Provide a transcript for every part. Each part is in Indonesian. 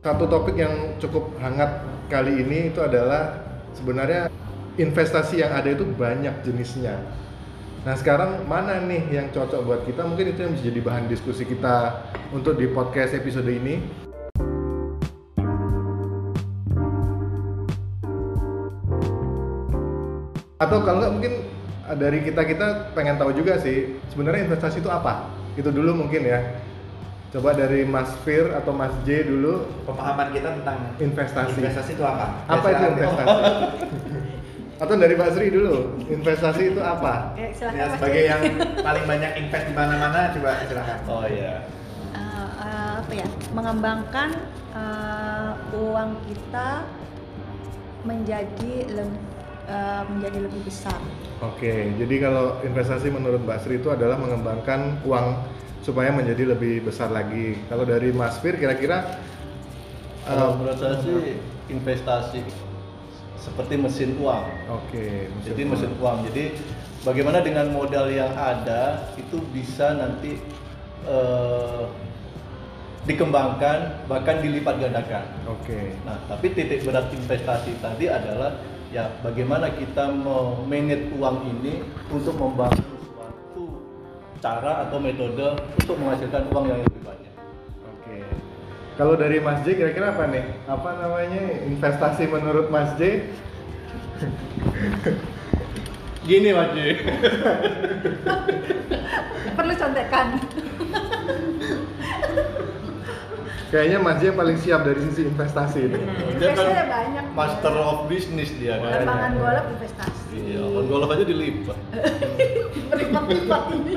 Satu topik yang cukup hangat kali ini itu adalah sebenarnya investasi yang ada itu banyak jenisnya. Nah sekarang mana nih yang cocok buat kita? Mungkin itu yang bisa jadi bahan diskusi kita untuk di podcast episode ini. Atau kalau nggak mungkin dari kita kita pengen tahu juga sih sebenarnya investasi itu apa? Itu dulu mungkin ya. Coba dari Mas Fir atau Mas J dulu Pemahaman kita tentang investasi. investasi itu apa? Apa itu investasi? Atau dari Pak Sri dulu, investasi itu apa? Ya, silakan Ya, sebagai yang paling banyak invest di mana-mana, coba silakan. Oh iya. Eh, eh, apa ya mengembangkan eh, uang kita menjadi lem- eh, menjadi lebih besar Oke, jadi kalau investasi menurut Mbak Sri itu adalah mengembangkan uang supaya menjadi lebih besar lagi. Kalau dari Mas Fir kira-kira Kalau eh, menurut saya sih investasi seperti mesin uang. Oke, Jadi mesin uang. Jadi bagaimana dengan modal yang ada itu bisa nanti eh, dikembangkan bahkan dilipat gandakan. Oke. Nah, tapi titik berat investasi tadi adalah ya bagaimana kita memanage uang ini untuk membangun cara atau metode untuk menghasilkan uang yang lebih banyak. Oke. Kalau dari Mas J kira-kira apa nih? Apa namanya investasi menurut Mas J? Gini Mas Ji. perlu contekan Kayaknya Mas J yang paling siap dari sisi investasi ini. Dia kan Investasinya banyak master of business dia kan. lapangan golf investasi Iya, on golf aja dilipat. berlipat-lipat ini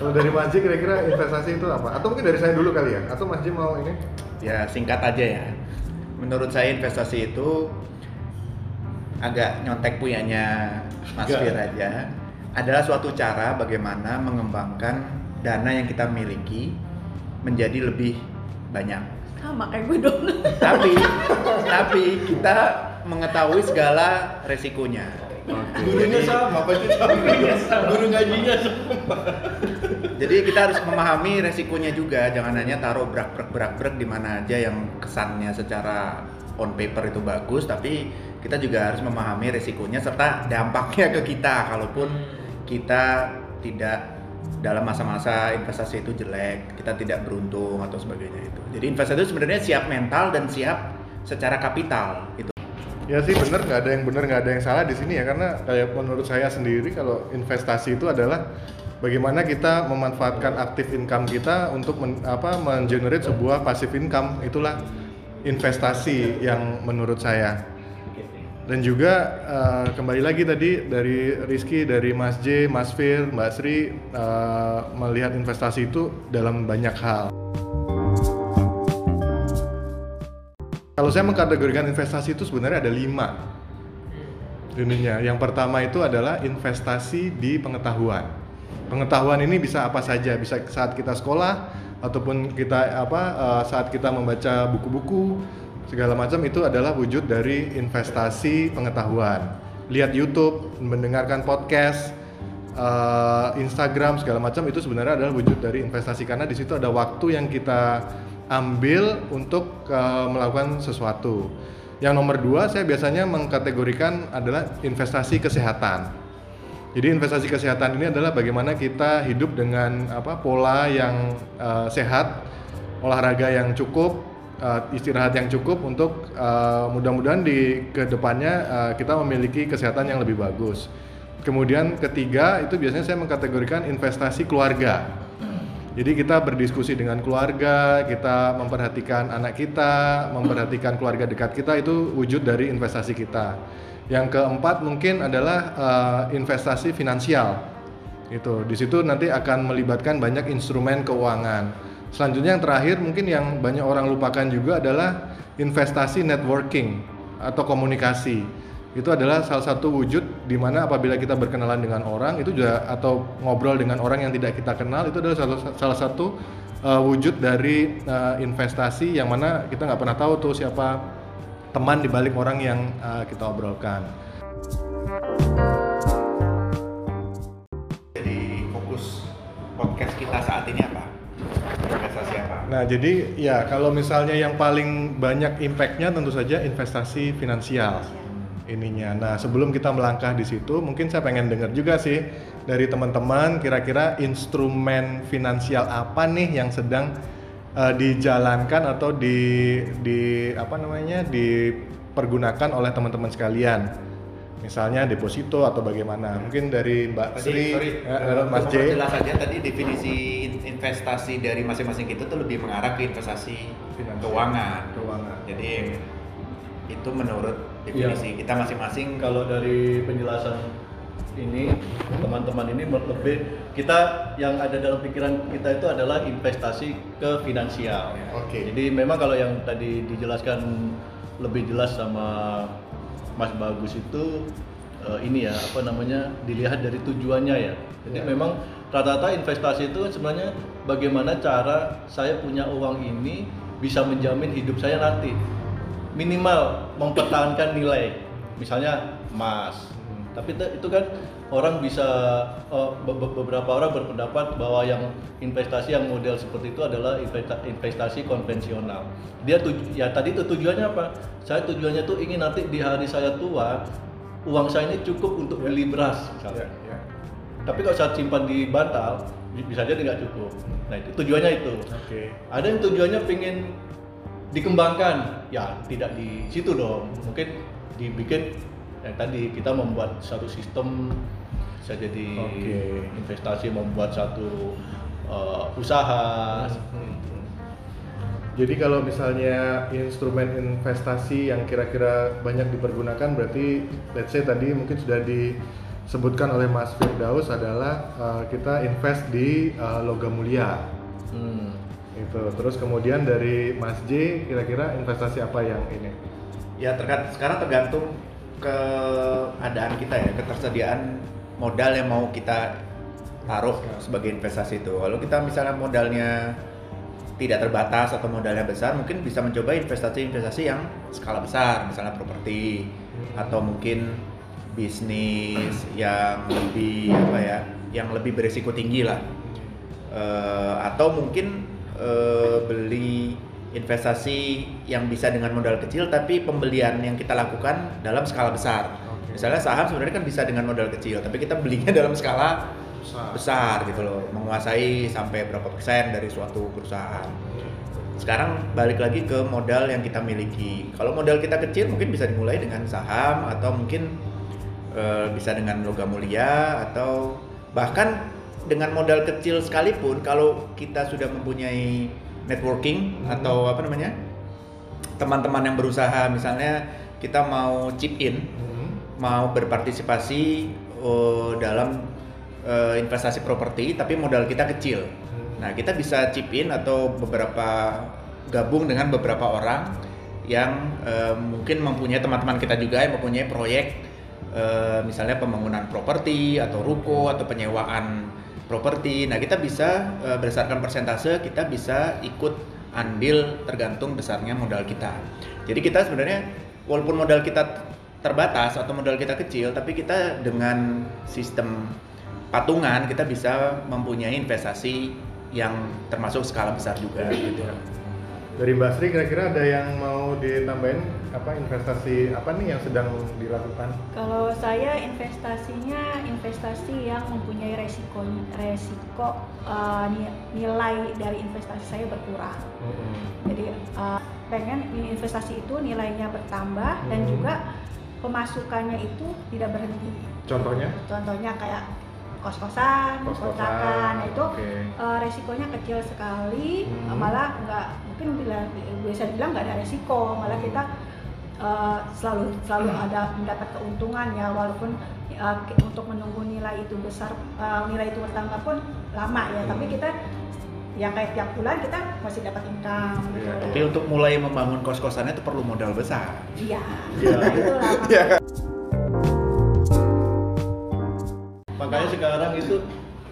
Kalau dari Mas J kira-kira investasi itu apa? Atau mungkin dari saya dulu kali ya? Atau Mas J mau ini? Ya, singkat aja ya. Menurut saya investasi itu agak nyontek punyanya Mas. Fir aja. Adalah suatu cara bagaimana mengembangkan dana yang kita miliki menjadi lebih banyak. sama kayak gue dong Tapi tapi kita mengetahui segala resikonya. Gurunya sama, pasti sama. Guru ngajinya sama. Jadi kita harus memahami resikonya juga, jangan hanya taruh brak brak brak brak di mana aja yang kesannya secara on paper itu bagus, tapi kita juga harus memahami resikonya serta dampaknya ke kita kalaupun kita tidak dalam masa-masa investasi itu jelek, kita tidak beruntung atau sebagainya itu. Jadi investasi itu sebenarnya siap mental dan siap secara kapital itu. Ya sih bener nggak ada yang bener nggak ada yang salah di sini ya karena kayak menurut saya sendiri kalau investasi itu adalah bagaimana kita memanfaatkan aktif income kita untuk men, apa mengenerate sebuah passive income itulah investasi yang menurut saya dan juga eh, kembali lagi tadi dari Rizky dari Mas J, Mas Fir, Mbak Sri eh, melihat investasi itu dalam banyak hal. Kalau saya mengkategorikan investasi itu sebenarnya ada lima ininya. Yang pertama itu adalah investasi di pengetahuan. Pengetahuan ini bisa apa saja, bisa saat kita sekolah ataupun kita apa eh, saat kita membaca buku-buku segala macam itu adalah wujud dari investasi pengetahuan. Lihat YouTube, mendengarkan podcast, eh, Instagram segala macam itu sebenarnya adalah wujud dari investasi karena di situ ada waktu yang kita ambil untuk eh, melakukan sesuatu. Yang nomor dua saya biasanya mengkategorikan adalah investasi kesehatan. Jadi investasi kesehatan ini adalah bagaimana kita hidup dengan apa pola yang eh, sehat, olahraga yang cukup, eh, istirahat yang cukup untuk eh, mudah-mudahan di ke depannya eh, kita memiliki kesehatan yang lebih bagus. Kemudian ketiga itu biasanya saya mengkategorikan investasi keluarga. Jadi kita berdiskusi dengan keluarga, kita memperhatikan anak kita, memperhatikan keluarga dekat kita itu wujud dari investasi kita. Yang keempat mungkin adalah eh, investasi finansial. Itu di situ nanti akan melibatkan banyak instrumen keuangan. Selanjutnya yang terakhir mungkin yang banyak orang lupakan juga adalah investasi networking atau komunikasi itu adalah salah satu wujud di mana apabila kita berkenalan dengan orang itu juga atau ngobrol dengan orang yang tidak kita kenal itu adalah salah, salah satu uh, wujud dari uh, investasi yang mana kita nggak pernah tahu tuh siapa teman di balik orang yang uh, kita obrolkan. Jadi fokus podcast kita saat ini apa? Investasi apa? Nah, jadi ya kalau misalnya yang paling banyak impactnya tentu saja investasi finansial ininya. Nah, sebelum kita melangkah di situ, mungkin saya pengen dengar juga sih dari teman-teman kira-kira instrumen finansial apa nih yang sedang eh, dijalankan atau di di apa namanya dipergunakan oleh teman-teman sekalian. Misalnya deposito atau bagaimana? Mungkin dari Mbak Tadi, Sri, sorry, eh, Mas J. memperjelas aja tadi definisi in- investasi dari masing-masing kita tuh lebih mengarah ke investasi Finansial. keuangan. Keuangan. Jadi itu menurut definisi kita masing-masing kalau dari penjelasan ini teman-teman ini lebih kita yang ada dalam pikiran kita itu adalah investasi ke finansial. Oke. Jadi memang kalau yang tadi dijelaskan lebih jelas sama Mas Bagus itu eh, ini ya apa namanya dilihat dari tujuannya ya. Jadi Ya. memang rata-rata investasi itu sebenarnya bagaimana cara saya punya uang ini bisa menjamin hidup saya nanti minimal mempertahankan nilai. Misalnya emas. Tapi itu, kan orang bisa be- beberapa orang berpendapat bahwa yang investasi yang model seperti itu adalah investa- investasi konvensional. Dia tuju- ya tadi itu tujuannya apa? Saya tujuannya tuh ingin nanti di hari saya tua uang saya ini cukup untuk beli beras misalnya. Ya, ya. tapi kalau saya simpan di bantal bi- bisa jadi nggak cukup. Nah itu tujuannya itu. Oke. ada yang tujuannya pengen dikembangkan ya tidak di situ dong mungkin dibikin yang tadi kita membuat satu sistem bisa jadi Oke. investasi membuat satu uh, usaha Jadi kalau misalnya instrumen investasi yang kira-kira banyak dipergunakan berarti let's say tadi mungkin sudah disebutkan oleh Mas Firdaus adalah uh, kita invest di uh, logam mulia. Hmm. Itu. Terus kemudian dari Mas J kira-kira investasi apa yang ini? ya terkait sekarang tergantung keadaan kita ya ketersediaan modal yang mau kita taruh sebagai investasi itu kalau kita misalnya modalnya tidak terbatas atau modalnya besar mungkin bisa mencoba investasi-investasi yang skala besar misalnya properti atau mungkin bisnis yang lebih apa ya yang lebih berisiko tinggi lah Eh, atau mungkin eh, beli investasi yang bisa dengan modal kecil tapi pembelian yang kita lakukan dalam skala besar. Oke. Misalnya saham sebenarnya kan bisa dengan modal kecil tapi kita belinya dalam skala Besar. besar gitu loh, menguasai sampai berapa persen dari suatu perusahaan. Sekarang balik lagi ke modal yang kita miliki. Kalau modal kita kecil mungkin bisa dimulai dengan saham atau mungkin eh, bisa dengan logam mulia atau bahkan dengan modal kecil sekalipun kalau kita sudah mempunyai networking Hmm. atau apa namanya teman-teman yang berusaha misalnya kita mau chip in Hmm. mau berpartisipasi eh, dalam eh, investasi properti tapi modal kita kecil. Nah, kita bisa chip in atau beberapa gabung dengan beberapa orang yang eh, mungkin mempunyai teman-teman kita juga yang mempunyai proyek eh, misalnya pembangunan properti atau ruko atau penyewaan properti. Nah, kita bisa eh, berdasarkan persentase kita bisa ikut andil tergantung besarnya modal kita. Jadi kita sebenarnya walaupun modal kita terbatas atau modal kita kecil, tapi kita dengan sistem patungan kita bisa mempunyai investasi yang termasuk skala besar juga gitu. Dari Mbak Sri kira-kira ada yang mau ditambahin apa investasi apa nih yang sedang dilakukan? Kalau saya investasinya investasi yang mempunyai resiko resiko ni- nilai dari investasi saya berkurang. Jadi eh, pengen investasi itu nilainya bertambah dan Hmm. juga pemasukannya itu tidak berhenti. Contohnya? Contohnya kayak kos-kosan, kontrakan Nah, itu oke. eh, resikonya kecil sekali, Hmm. malah nggak mungkin bila bisa dibilang nggak ada resiko, malah kita eh, selalu selalu ada mendapat keuntungan ya walaupun ki- untuk menunggu nilai itu besar eh, nilai itu bertambah pun lama ya, tapi Hmm. kita yang kayak tiap bulan kita masih dapat income gitu. Iya. Tapi untuk mulai membangun kos-kosannya itu perlu modal besar. Iya, Iya. itu lama. makanya sekarang itu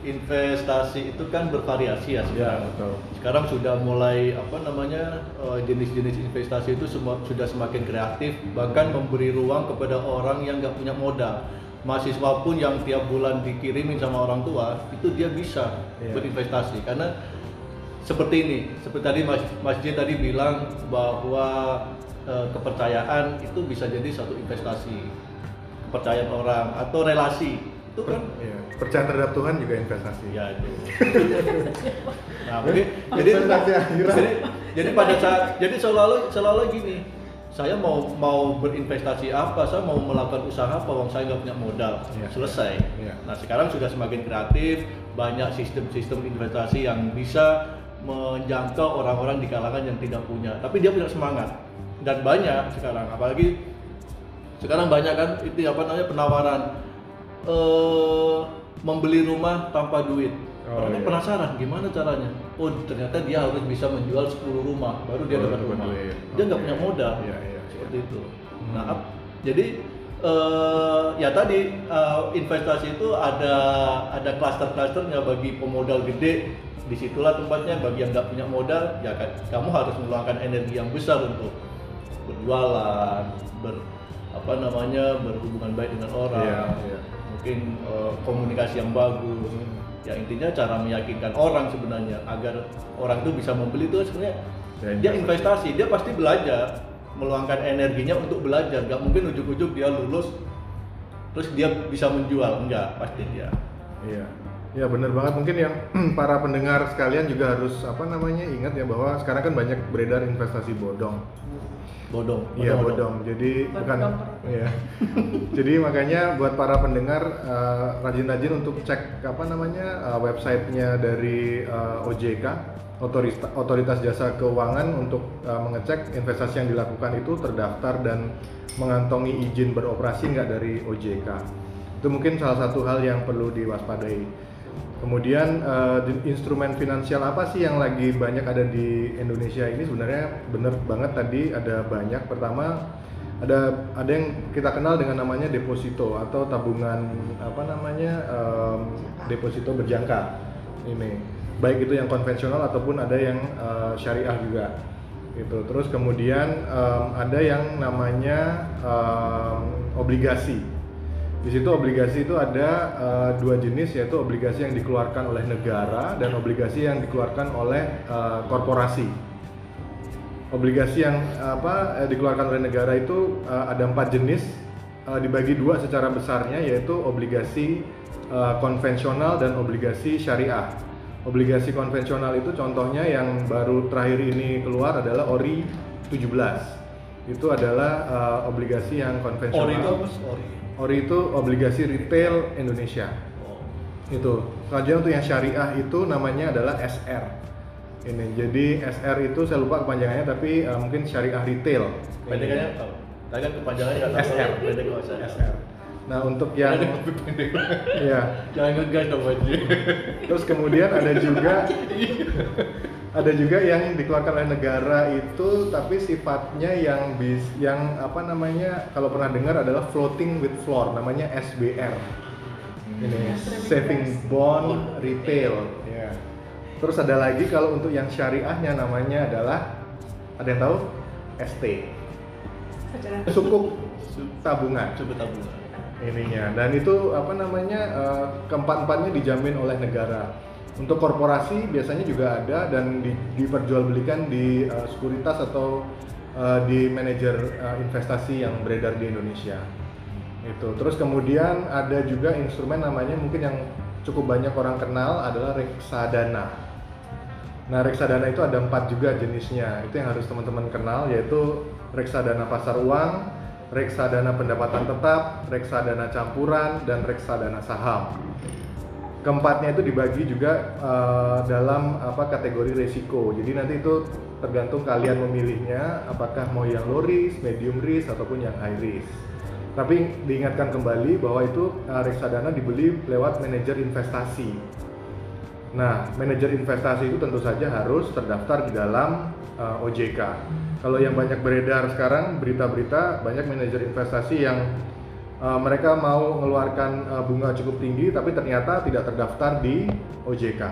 investasi itu kan bervariasi ya Ya, sekarang. betul. sekarang sudah mulai apa namanya eh, jenis-jenis investasi itu semua sudah semakin kreatif bahkan memberi ruang kepada orang yang nggak punya modal. Mahasiswa pun yang tiap bulan dikirimin sama orang tua itu dia bisa Iya. berinvestasi. Karena seperti ini seperti tadi Mas Mas J tadi bilang bahwa eh, kepercayaan itu bisa jadi satu investasi. Kepercayaan orang atau relasi itu kan Iya. Percaya terhadap Tuhan juga investasi. ya itu nah jadi Investasi akhirat. jadi jadi pada saat jadi selalu selalu gini saya mau mau berinvestasi apa saya mau melakukan usaha apa uang saya nggak punya modal Iya. selesai Iya. nah sekarang sudah semakin kreatif banyak sistem-sistem investasi yang bisa menjangkau orang-orang di kalangan yang tidak punya tapi dia punya semangat dan banyak sekarang apalagi sekarang banyak kan itu apa namanya penawaran eh membeli rumah tanpa duit Oh, orang kan iya. penasaran gimana caranya oh ternyata dia harus bisa menjual 10 rumah baru dia Baru dapat rumah duit. dia nggak Oke. punya modal Iya, iya, seperti iya. itu Hmm. nah jadi eh ya tadi eh, investasi itu ada ada klaster-klasternya bagi pemodal gede di situlah tempatnya bagi yang nggak punya modal ya kan kamu harus meluangkan energi yang besar untuk berjualan ber apa namanya berhubungan baik dengan orang Iya, iya. Mungkin eh, komunikasi yang bagus ya intinya cara meyakinkan orang sebenarnya agar orang itu bisa membeli itu sebenarnya Ya, dia investasi. investasi dia pasti belajar meluangkan energinya untuk belajar nggak mungkin ujuk-ujuk dia lulus terus dia bisa menjual enggak pasti dia Iya. Ya benar banget mungkin yang para pendengar sekalian juga harus apa namanya ingat ya bahwa sekarang kan banyak beredar investasi bodong. Bodong Iya bodong. bodong. Jadi Bodong. bukan Iya. Jadi makanya buat para pendengar eh, rajin-rajin untuk cek apa namanya eh, websitenya dari eh, OJK Otorita- Otoritas Jasa Keuangan untuk eh, mengecek investasi yang dilakukan itu terdaftar dan mengantongi izin beroperasi nggak dari OJK. Itu mungkin salah satu hal yang perlu diwaspadai. Kemudian di- instrumen finansial apa sih yang lagi banyak ada di Indonesia ini sebenarnya bener banget tadi ada banyak. Pertama ada ada yang kita kenal dengan namanya deposito atau tabungan apa namanya em, deposito berjangka ini baik itu yang konvensional ataupun ada yang eh, syariah juga gitu. Terus kemudian em, ada yang namanya em, obligasi. Di situ obligasi itu ada eh, dua jenis yaitu obligasi yang dikeluarkan oleh negara dan obligasi yang dikeluarkan oleh eh, korporasi. Obligasi yang apa eh, dikeluarkan oleh negara itu eh, ada empat jenis eh, dibagi dua secara besarnya yaitu obligasi eh, konvensional dan obligasi syariah. Obligasi konvensional itu contohnya yang baru terakhir ini keluar adalah ORI 17. Itu adalah eh, obligasi yang konvensional. ori itu ori ORI itu obligasi retail Indonesia. oh. Itu. Selanjutnya untuk yang syariah itu namanya adalah SR. Ini. Jadi SR itu saya lupa kepanjangannya tapi uh, mungkin syariah retail. tahu tadi kan kepanjangannya nggak tahu SR. SR. Nah, untuk yang ya. jangan ngegas dong Haji Terus kemudian ada juga ada juga yang dikeluarkan oleh negara itu tapi sifatnya yang bis yang apa namanya kalau pernah dengar adalah floating with floor namanya SBR. Ini saving bond retail. Ya. Terus ada lagi kalau untuk yang syariahnya namanya adalah ada yang tahu? ST sukuk tabungan. Coba tabungan ininya. Dan itu apa namanya eh, keempat-empatnya dijamin oleh negara. Untuk korporasi biasanya juga ada dan di, diperjualbelikan di eh, sekuritas atau eh, di manajer eh, investasi yang beredar di Indonesia. Itu. Terus kemudian ada juga instrumen namanya mungkin yang cukup banyak orang kenal adalah reksadana. Nah, reksadana itu ada empat juga jenisnya. Itu yang harus teman-teman kenal, yaitu reksadana pasar uang, reksadana pendapatan tetap, reksadana campuran, dan reksadana saham. Keempatnya itu dibagi juga eh, dalam apa kategori resiko. Jadi nanti itu tergantung kalian memilihnya, apakah mau yang low risk, medium risk, ataupun yang high risk. Tapi diingatkan kembali bahwa itu eh, reksadana dibeli lewat manajer investasi. Nah, manajer investasi itu tentu saja harus terdaftar di dalam uh, OJK. Kalau yang banyak beredar sekarang berita-berita banyak manajer investasi yang uh, mereka mau mengeluarkan uh, bunga cukup tinggi tapi ternyata tidak terdaftar di OJK.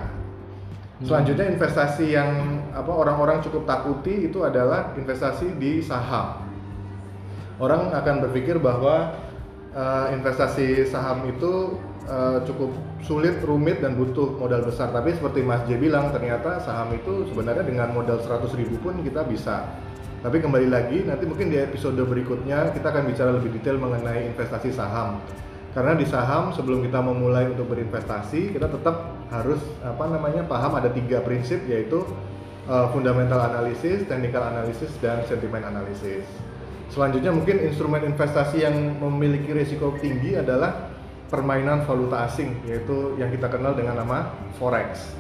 Selanjutnya investasi yang apa orang-orang cukup takuti itu adalah investasi di saham. Orang akan berpikir bahwa eh, investasi saham itu eh, cukup sulit, rumit dan butuh modal besar. Tapi seperti Mas J bilang, ternyata saham itu sebenarnya dengan modal 100 ribu pun kita bisa. Tapi kembali lagi, nanti mungkin di episode berikutnya kita akan bicara lebih detail mengenai investasi saham. Karena di saham sebelum kita memulai untuk berinvestasi, kita tetap harus apa namanya paham ada tiga prinsip yaitu uh, fundamental analysis, technical analysis, dan sentimen analysis. Selanjutnya mungkin instrumen investasi yang memiliki risiko tinggi adalah permainan valuta asing yaitu yang kita kenal dengan nama forex.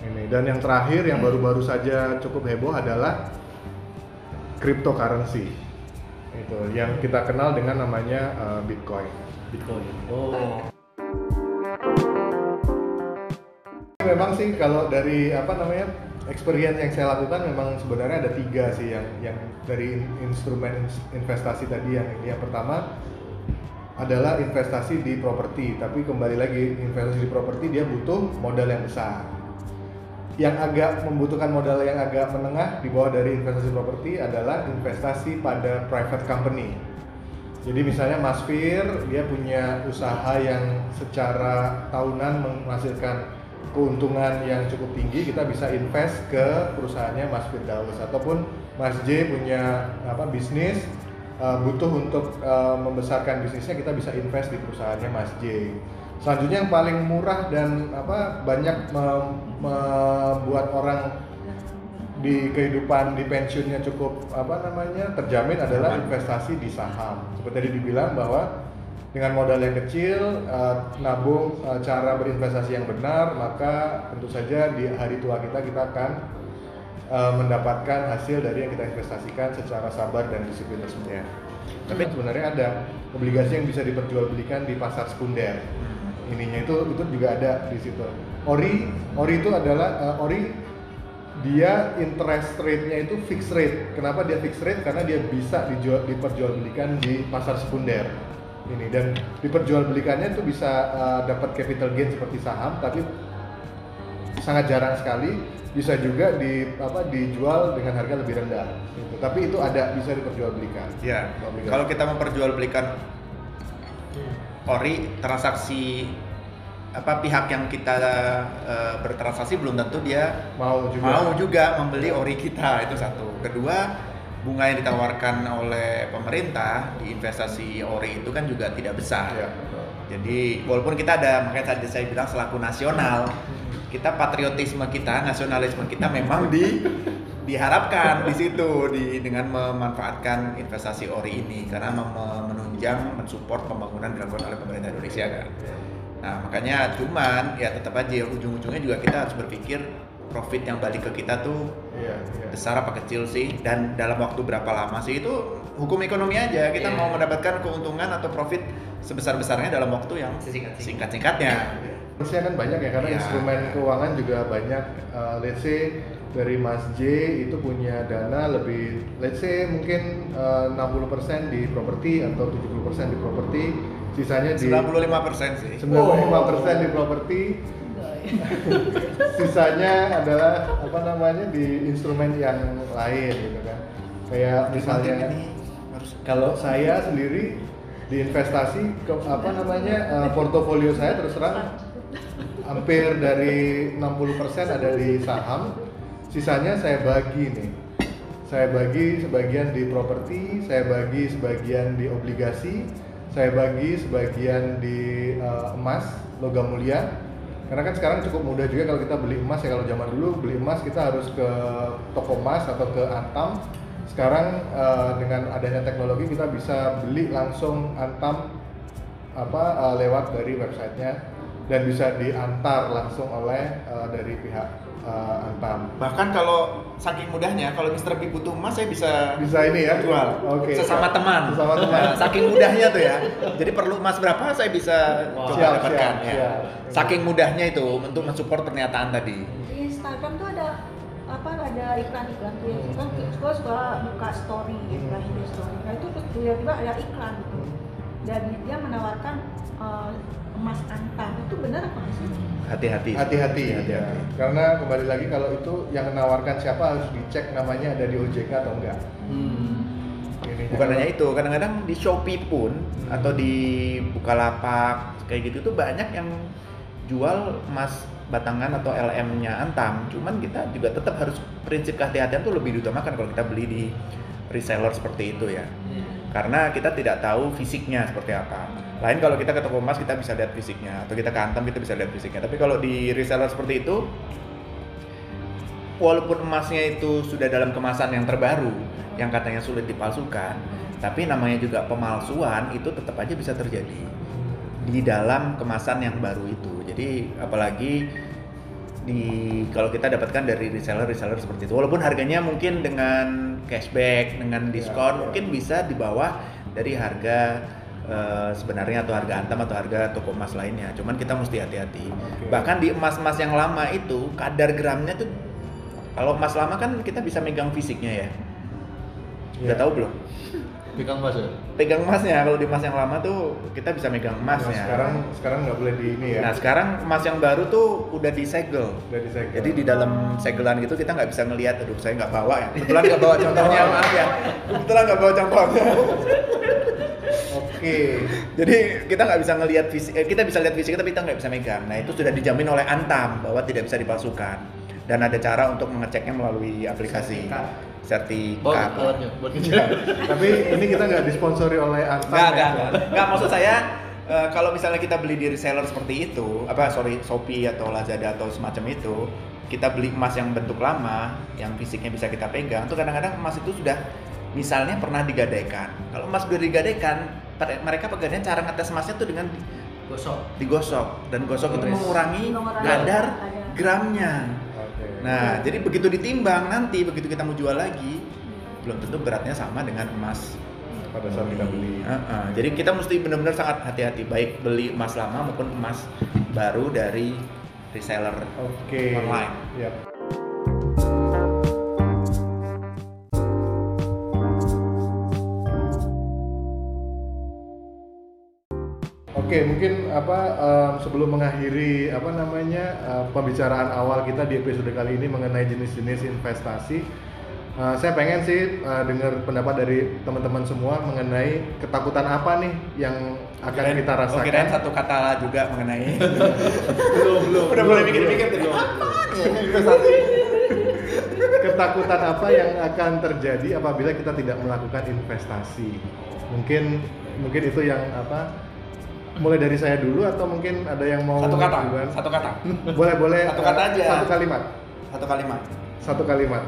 Ini dan yang terakhir yang baru-baru saja cukup heboh adalah cryptocurrency. Itu yang kita kenal dengan namanya uh, Bitcoin. Bitcoin. Oh. Memang sih kalau dari apa namanya experience yang saya lakukan memang sebenarnya ada tiga sih yang yang dari in- instrumen ins- investasi tadi yang yang pertama adalah investasi di properti tapi kembali lagi investasi di properti dia butuh modal yang besar yang agak membutuhkan modal yang agak menengah di bawah dari investasi properti adalah investasi pada private company jadi misalnya Mas Fir dia punya usaha yang secara tahunan menghasilkan keuntungan yang cukup tinggi, kita bisa invest ke perusahaannya Mas Firdaus ataupun Mas J punya apa bisnis uh, butuh untuk uh, membesarkan bisnisnya kita bisa invest di perusahaannya Mas J. Selanjutnya yang paling murah dan apa banyak mem- membuat orang di kehidupan di pensiunnya cukup apa namanya terjamin adalah investasi di saham. Seperti tadi dibilang bahwa dengan modal yang kecil, eh, nabung eh, cara berinvestasi yang benar, maka tentu saja di hari tua kita kita akan eh, mendapatkan hasil dari yang kita investasikan secara sabar dan disiplin tersebut. Tapi sebenarnya ada obligasi yang bisa diperjualbelikan di pasar sekunder. Ininya itu itu juga ada di situ. Ori, ori itu adalah eh, ori dia interest rate-nya itu fixed rate. Kenapa dia fixed rate? Karena dia bisa dijual diperjualbelikan di pasar sekunder. Ini dan diperjualbelikannya itu bisa uh, dapat capital gain seperti saham, tapi sangat jarang sekali bisa juga di apa dijual dengan harga lebih rendah. Gitu. Tapi itu ada bisa diperjualbelikan. Ya, kalau kita memperjualbelikan ori transaksi apa pihak yang kita eh, bertransaksi belum tentu dia mau juga mau juga membeli ori kita itu satu. Kedua, bunga yang ditawarkan oleh pemerintah di investasi ori itu kan juga tidak besar. Ya, betul. Jadi walaupun kita ada makanya tadi saya bilang selaku nasional, kita patriotisme kita, nasionalisme kita memang di diharapkan di situ di dengan memanfaatkan investasi ori ini karena mem- menunjang mensupport pembangunan dilakukan oleh pemerintah Indonesia kan. Nah makanya cuman ya tetap aja ujung-ujungnya juga kita harus berpikir profit yang balik ke kita tuh Iya, iya. besar apa kecil sih dan dalam waktu berapa lama sih itu hukum ekonomi aja kita Iya. mau mendapatkan keuntungan atau profit sebesar besarnya dalam waktu yang singkat singkatnya Harusnya kan banyak ya karena Iya. instrumen keuangan juga banyak. Uh, let's say dari Mas J itu punya dana lebih, let's say mungkin uh, 60% di properti atau 70% di properti, sisanya di 95% sih. 95% di properti, sisanya adalah apa namanya di instrumen yang lain gitu kan. Kayak misalnya kalau saya sendiri di investasi ke apa namanya eh, portofolio saya terus terang hampir dari 60% ada di saham, sisanya saya bagi nih. Saya bagi sebagian di properti, saya bagi sebagian di obligasi, saya bagi sebagian di eh, emas, logam mulia. Karena kan sekarang cukup mudah juga kalau kita beli emas ya kalau zaman dulu beli emas kita harus ke toko emas atau ke Antam. Sekarang eh, dengan adanya teknologi kita bisa beli langsung Antam apa eh, lewat dari websitenya dan bisa diantar langsung oleh eh, dari pihak eh, Antam. bahkan kalau saking mudahnya kalau Mr. B butuh emas saya bisa Bisa ini ya? jual Oke. sesama teman Sesama teman. Nah, saking mudahnya tuh ya jadi perlu emas berapa saya bisa Wow. coba Siap, dapatkan siap, ya siap. saking mudahnya itu untuk mensupport pernyataan tadi di Instagram tuh ada apa ada iklan-iklan tuh ya kan suka suka buka story gitu kan IG story nah itu tuh tiba-tiba ada iklan gitu dan dia menawarkan eh, emas antam itu benar apa sih hati-hati Hati-hati, hati-hati ya. Karena kembali lagi kalau itu yang menawarkan siapa harus dicek namanya ada di OJK atau enggak. Hmm. Ini Bukan hanya itu, kadang-kadang di Shopee pun atau di Bukalapak kayak gitu tuh banyak yang jual emas batangan atau LM-nya Antam. Cuman kita juga tetap harus prinsip kehati-hatian tuh lebih diutamakan kalau kita beli di reseller seperti itu ya. Karena kita tidak tahu fisiknya seperti apa. Lain kalau kita ke toko emas kita bisa lihat fisiknya atau kita ke Antam kita bisa lihat fisiknya. Tapi kalau di reseller seperti itu walaupun emasnya itu sudah dalam kemasan yang terbaru yang katanya sulit dipalsukan, tapi namanya juga pemalsuan itu tetap aja bisa terjadi di dalam kemasan yang baru itu. Jadi apalagi di kalau kita dapatkan dari reseller-reseller seperti itu, walaupun harganya mungkin dengan cashback, dengan diskon mungkin bisa di bawah dari harga eh, sebenarnya atau harga antam atau harga toko emas lainnya. Cuman kita mesti hati-hati. Oke. Bahkan di emas-emas yang lama itu kadar gramnya tuh kalau emas lama kan kita bisa megang fisiknya ya. Udah Iya. tahu belum? Pegang mas ya? Pegang emasnya kalau di emas yang lama tuh kita bisa megang Nah, emasnya. sekarang sekarang nggak boleh di ini ya. Nah sekarang emas yang baru tuh udah disegel. Udah disegel. Jadi di dalam segelan gitu kita nggak bisa ngelihat. Aduh saya nggak bawa ya. Kebetulan nggak bawa contohnya maaf ya. Kebetulan nggak bawa contohnya. Oke. Jadi kita nggak bisa ngelihat fisik. Eh, kita bisa lihat fisik tapi kita nggak bisa megang. Nah itu sudah dijamin oleh Antam bahwa tidak bisa dipalsukan. Dan ada cara untuk mengeceknya melalui aplikasi sertifikat. Buat ngecek. Tapi ini kita nggak disponsori oleh Antam. Enggak, ya. enggak, enggak. Enggak, maksud saya eh, kalau misalnya kita beli di reseller seperti itu, apa sorry Shopee atau Lazada atau semacam itu, kita beli emas yang bentuk lama, yang fisiknya bisa kita pegang, tuh kadang-kadang emas itu sudah misalnya pernah digadaikan. Kalau emas sudah digadaikan, mereka pegadaian cara ngetes emasnya tuh dengan gosok digosok dan gosok itu Tulis. mengurangi kadar. gramnya. Nah, jadi begitu ditimbang nanti begitu kita mau jual lagi, belum tentu beratnya sama dengan emas pada saat kita beli. Heeh, jadi kita mesti benar-benar sangat hati-hati baik beli emas lama maupun emas baru dari reseller Oke. online. Yap. Oke, mungkin apa em, sebelum mengakhiri apa namanya eh, pembicaraan awal kita di episode kali ini mengenai jenis-jenis investasi, eh, saya pengen sih eh, dengar pendapat dari teman-teman semua mengenai ketakutan apa nih yang akan Kirain- kita rasakan. kirain satu kata juga mengenai belum, belum. udah mulai mikir-mikir. Investasi. ketakutan apa yang akan terjadi apabila kita tidak melakukan investasi mungkin mungkin itu yang apa mulai dari saya dulu atau mungkin ada yang mau Satu kata, duluan? satu kata, boleh boleh Satu kata aja. satu kalimat satu kalimat. satu kalimat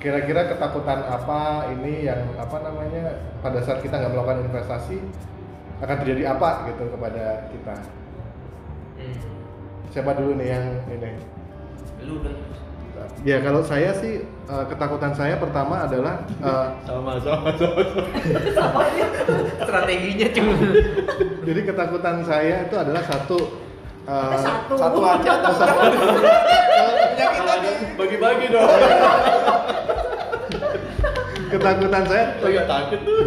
kira-kira ketakutan apa ini yang apa namanya pada saat kita nggak melakukan investasi akan terjadi apa gitu kepada kita hmm. siapa dulu nih yang ini lu udah ya kalau saya sih eh, ketakutan saya pertama adalah eh, Sama sama sama. strateginya cuma Jadi ketakutan saya itu adalah satu uh, satu Satu aja atau satu? Bagi-bagi dong. ketakutan saya Saya takut tuh.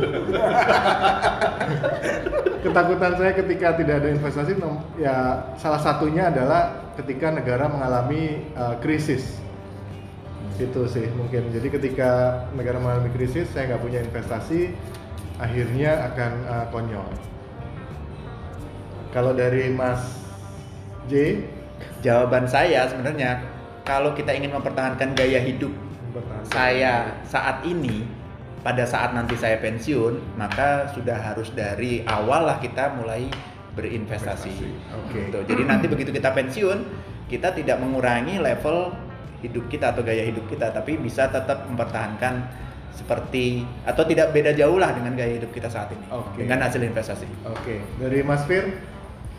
ketakutan saya ketika tidak ada investasi ya salah satunya adalah ketika negara mengalami uh, krisis itu sih mungkin jadi ketika negara mengalami krisis saya nggak punya investasi akhirnya akan uh, konyol kalau dari Mas J Jawaban saya sebenarnya kalau kita ingin mempertahankan gaya hidup saya saat ini pada saat nanti saya pensiun maka sudah harus dari awal lah kita mulai berinvestasi. Investasi, oke. Gitu. Jadi nanti begitu kita pensiun kita tidak mengurangi level hidup kita atau gaya hidup kita tapi bisa tetap mempertahankan seperti atau tidak beda jauh lah dengan gaya hidup kita saat ini Oke. dengan hasil investasi. Oke dari Mas Fir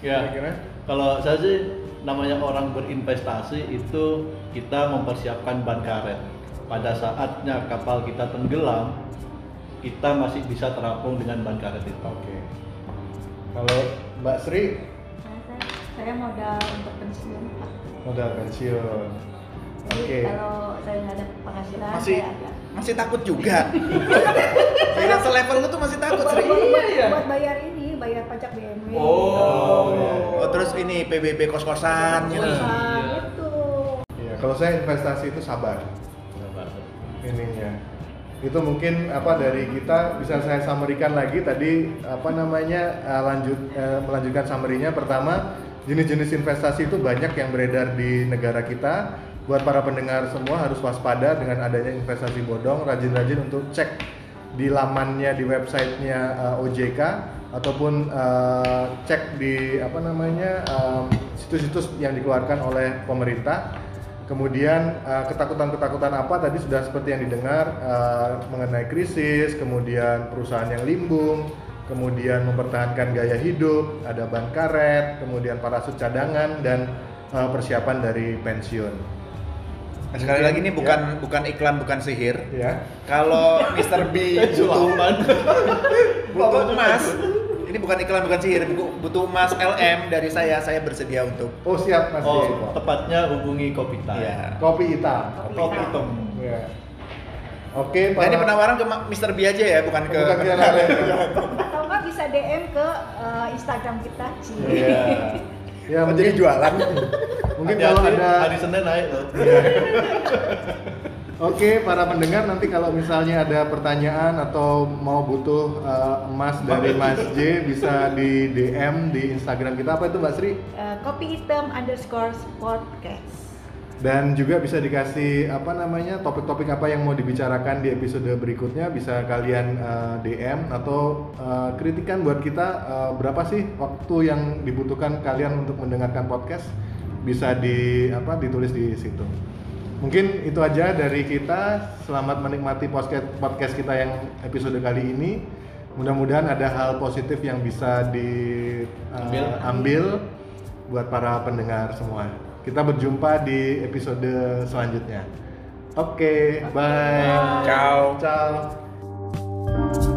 Ya. kira-kira Kalau saya sih namanya orang berinvestasi itu kita mempersiapkan ban karet. Pada saatnya kapal kita tenggelam, kita masih bisa terapung dengan ban karet itu. Oke. Kalau Mbak Sri Saya, saya modal untuk pensiun Pak. modal pensiun. Jadi Oke. kalau saya nggak ada penghasilan Masih saya agak masih takut juga. Kira selevel lu tuh masih takut sering. buat, buat, buat bayar ini bayar pajak BMW Oh. Oh, terus ini PBB kos-kosan gitu. Kosan, Iya. gitu Iya, kalau saya investasi itu sabar ininya. itu mungkin apa dari kita bisa saya summary-kan lagi tadi apa namanya eh, lanjut eh, melanjutkan summary-nya pertama jenis-jenis investasi itu banyak yang beredar di negara kita buat para pendengar semua harus waspada dengan adanya investasi bodong rajin-rajin untuk cek di lamannya di websitenya eh, OJK ataupun eh, cek di apa namanya em, situs-situs yang dikeluarkan oleh pemerintah Kemudian eh, ketakutan-ketakutan apa tadi sudah seperti yang didengar eh, mengenai krisis, kemudian perusahaan yang limbung, kemudian mempertahankan gaya hidup, ada ban karet, kemudian parasut cadangan dan eh, persiapan dari pensiun. Nah, sekali lagi ini bukan bukan iklan bukan sihir. Ya. Kalau Mr. B butuh Sulaman. butuh emas, ini bukan iklan bukan sihir, bu- butuh emas LM dari saya, saya bersedia untuk Oh siap Mas Oh, tepatnya hubungi Kopita. Iya. Kopi hitam. Kopi hitam. Ya. Oke, Nah, ini penawaran ke Mr. B aja ya, bukan ke Bukan lain. Atau enggak bisa DM ke eh, Instagram kita. Iya. Ya, Oh, jadi jualan. mungkin kalau ada hari Senin naik loh. Oke, para pendengar nanti kalau misalnya ada pertanyaan atau mau butuh uh, emas dari Mas J bisa di DM di Instagram kita apa itu Mbak Sri? Eh, kopi hitam underscore podcast. Dan juga bisa dikasih apa namanya topik-topik apa yang mau dibicarakan di episode berikutnya bisa kalian uh, DM atau uh, kritikan buat kita uh, berapa sih waktu yang dibutuhkan kalian untuk mendengarkan podcast bisa di apa ditulis di situ. Mungkin itu aja dari kita. Selamat menikmati podcast podcast kita yang episode kali ini. Mudah-mudahan ada hal positif yang bisa diambil ambil buat para pendengar semua. Kita berjumpa di episode selanjutnya. Oke, bye. Ciao. Ciao.